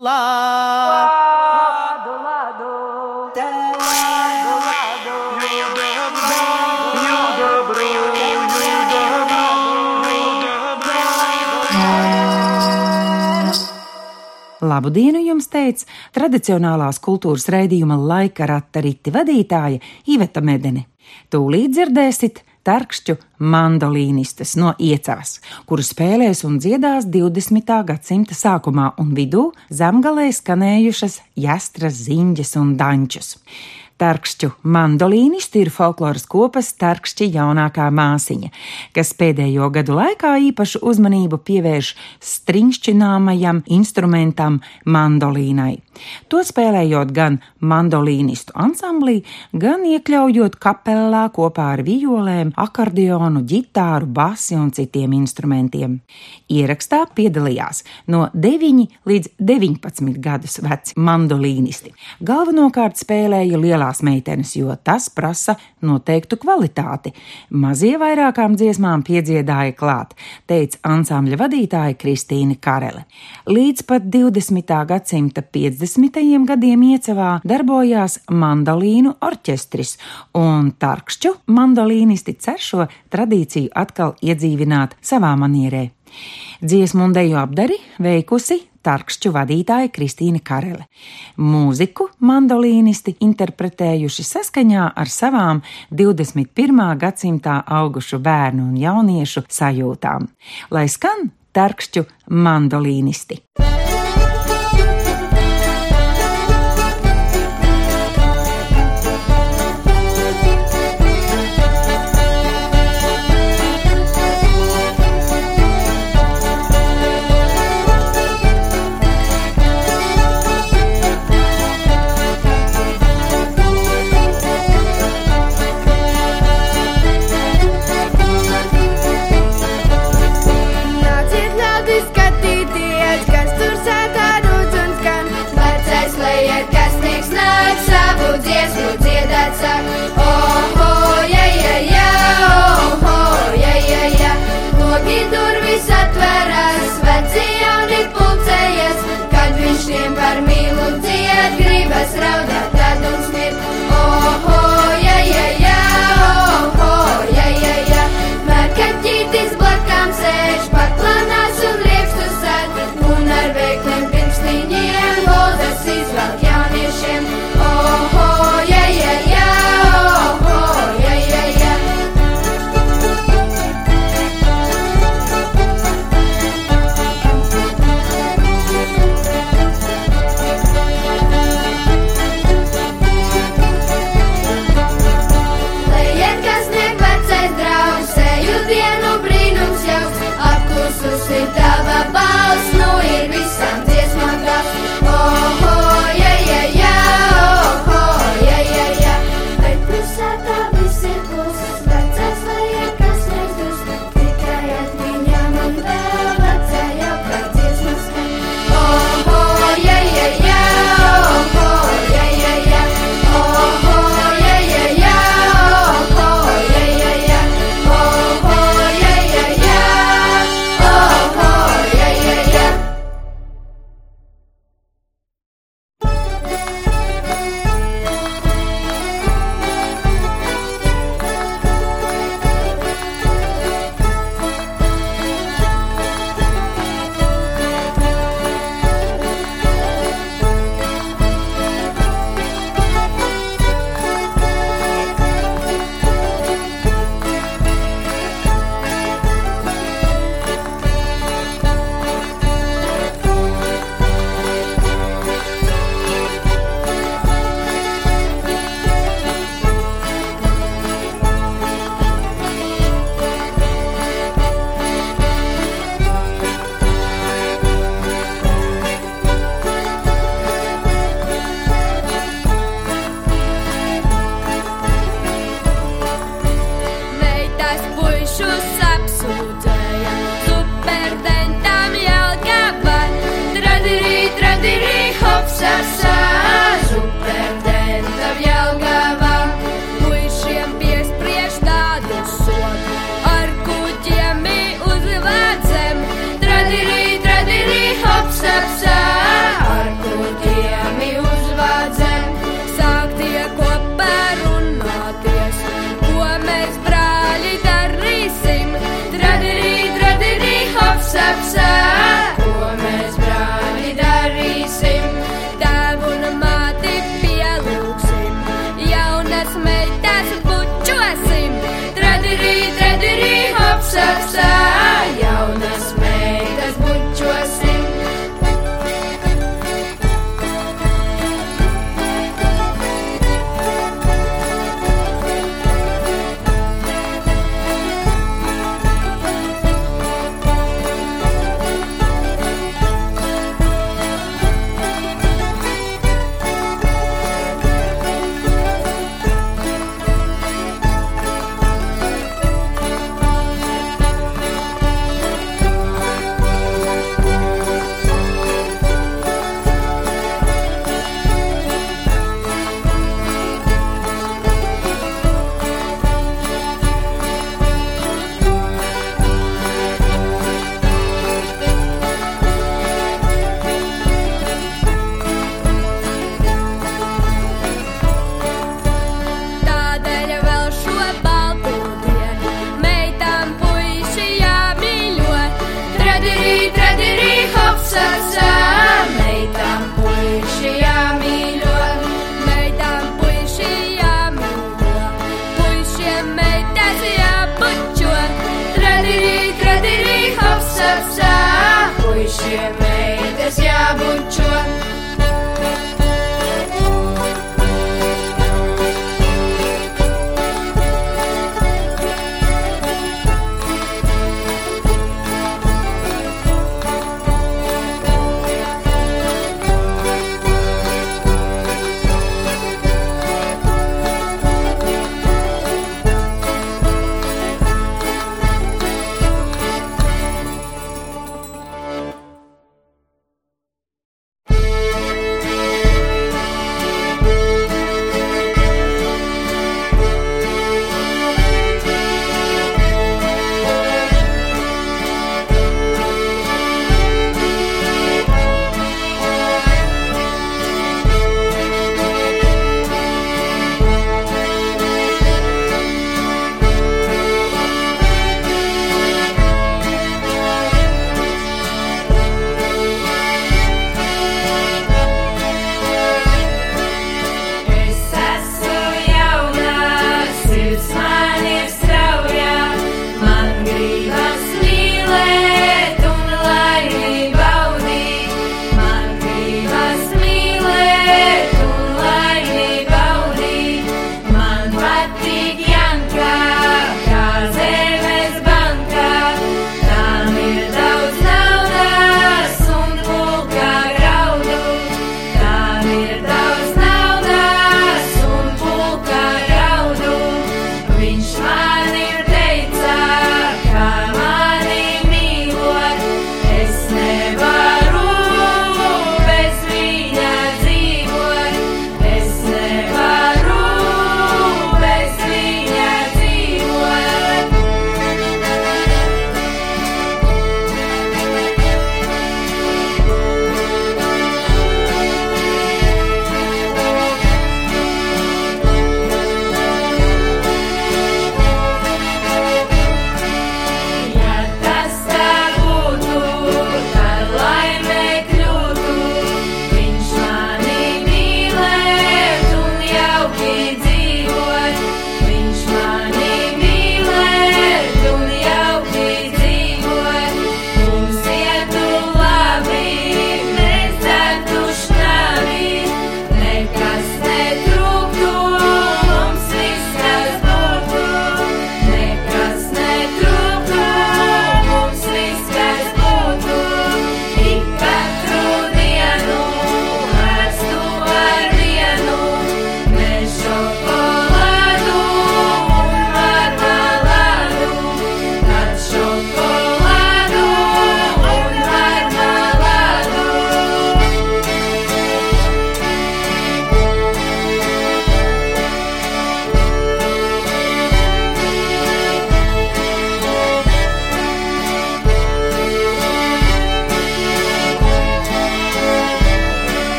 Lado, lado, lado, Labu dienu jums teica tradicionālās kultūras raidījuma laika rata riti vadītāja Iveta Medene. Tūlīt dzirdēsit tarkšķu mandolīnistas no iecavas, kuru spēlēs un dziedās 20. gadsimta sākumā un vidū zemgalē skanējušas jastras, ziņģes un dančus. Tarkšķu mandolīnisti ir folkloras kopas Tarkšķi jaunākā māsiņa, kas pēdējo gadu laikā īpašu uzmanību pievērš stringšķināmajam instrumentam mandolīnai. To spēlējot gan mandolīnistu ansamblī, gan iekļaujot kapelā kopā ar violēm, akordeonu, ģitāru, basi un citiem instrumentiem. Ierakstā piedalījās no 9 līdz 19 gadus veci mandolīnisti. Galvenokārt spēlēja lielās meitenes, jo tas prasa noteiktu kvalitāti. Mazie vairākām dziesmām piedziedāja klāt, teica ansambļa vadītāja Kristīna Karele. Līdz pat 20. gadsimta 50. gadiem iecevā darbojās mandolīnu orķestris, un tarkšķu mandolīnisti cer šo tradīciju atkal iedzīvināt savā manierē. Dziesmu un deju apdari veikusi tarkšķu vadītāja Kristīna Karele. Mūziku mandolīnisti interpretējuši saskaņā ar savām 21. gadsimtā augušu bērnu un jauniešu sajūtām. Lai skan tarkšķu mandolīnisti! Nāciet,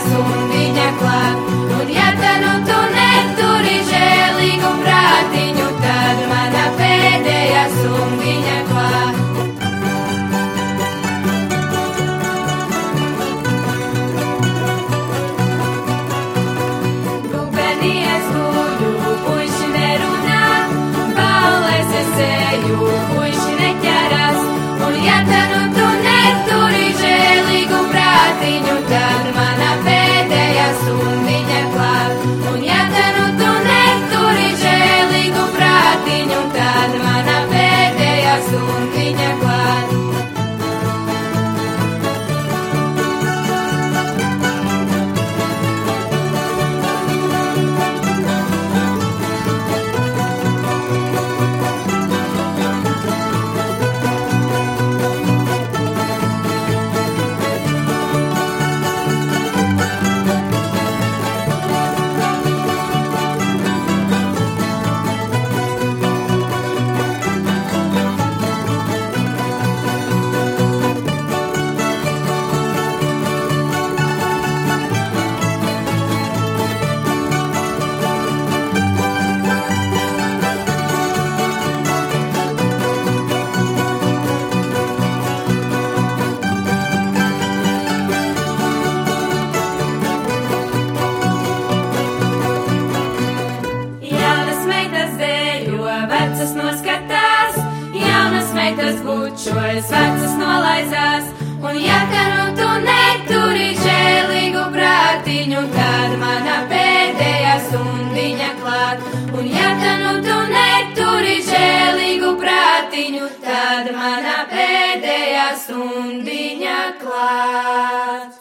azul, vinha clara. Bučojas, vecas nolaizās. Un ja ka nu tu neturi žēlīgu prātiņu, tad mana pēdējā stundiņa klāt. Un ja ka nu tu neturi žēlīgu prātiņu, tad mana pēdējā stundiņa klāt.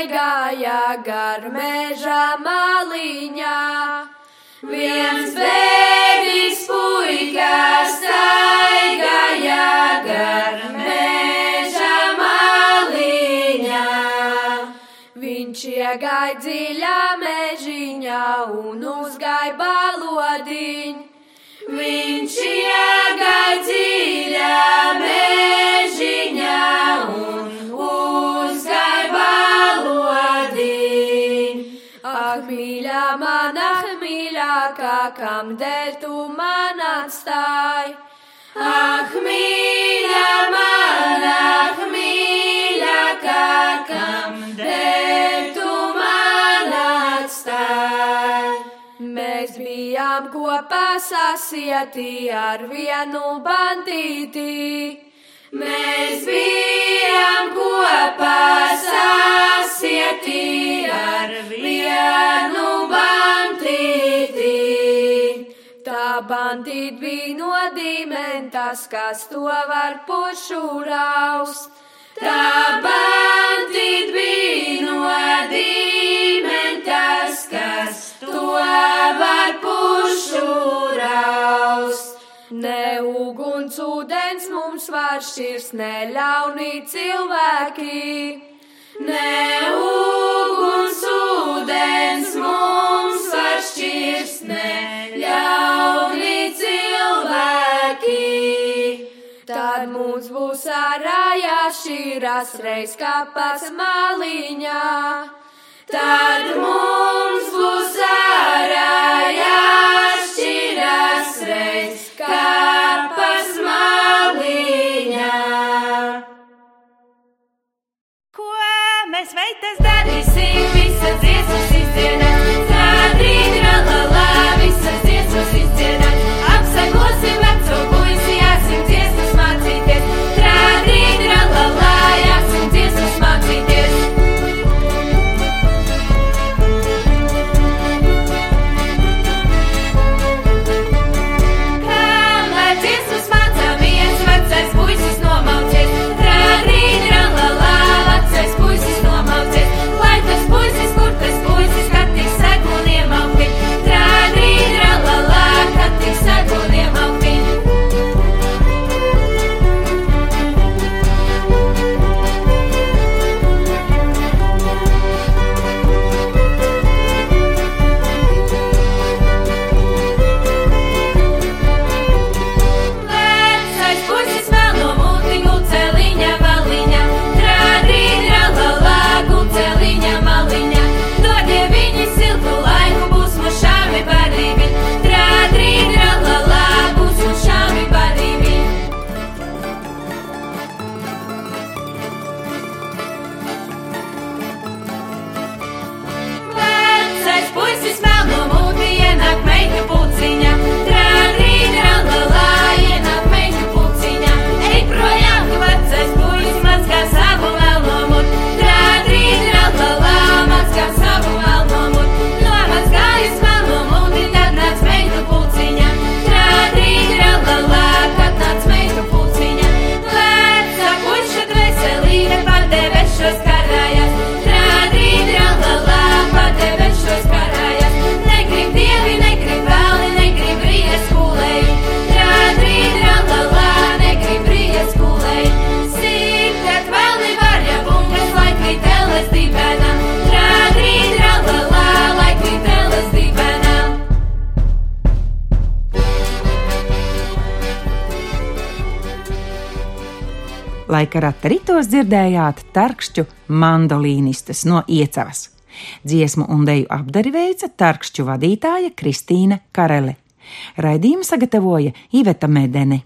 Staigāja gar meža maliņā. Viens bēdīgs puika staigāja gar meža maliņā. Viņš iegāja dziļā mežiņā un uzgāja balodiņu. Viņš iegāja dziļā mežiņā mana mīļākā, kam dēļ tu man atstāji? Ak, mīļā, mana mīļākā, kam dēļ tu man atstāji? Mēs bijām kopā sasieti ar vienu bandīti. Mēs bijām kopā sasieti ar vienu bandīti. Tā bandīt bija nodīmentas, kas to var pušu raust. Tā bandīt bija nodīmentas, kas to var mums var šķirs neļaunī cilvēki. Ne uguns ūdens mums var šķirs neļaunī cilvēki. Tad mums būs arājā šīras reiz kapas maliņā. Tad mums būs arājā. boys to smile no. Laikarata ritos dzirdējāt tarkšķu mandolīnistes no iecavas. Dziesmu un deju apdari veica tarkšķu vadītāja Kristīna Karele. Raidījumu sagatavoja Iveta Medeni.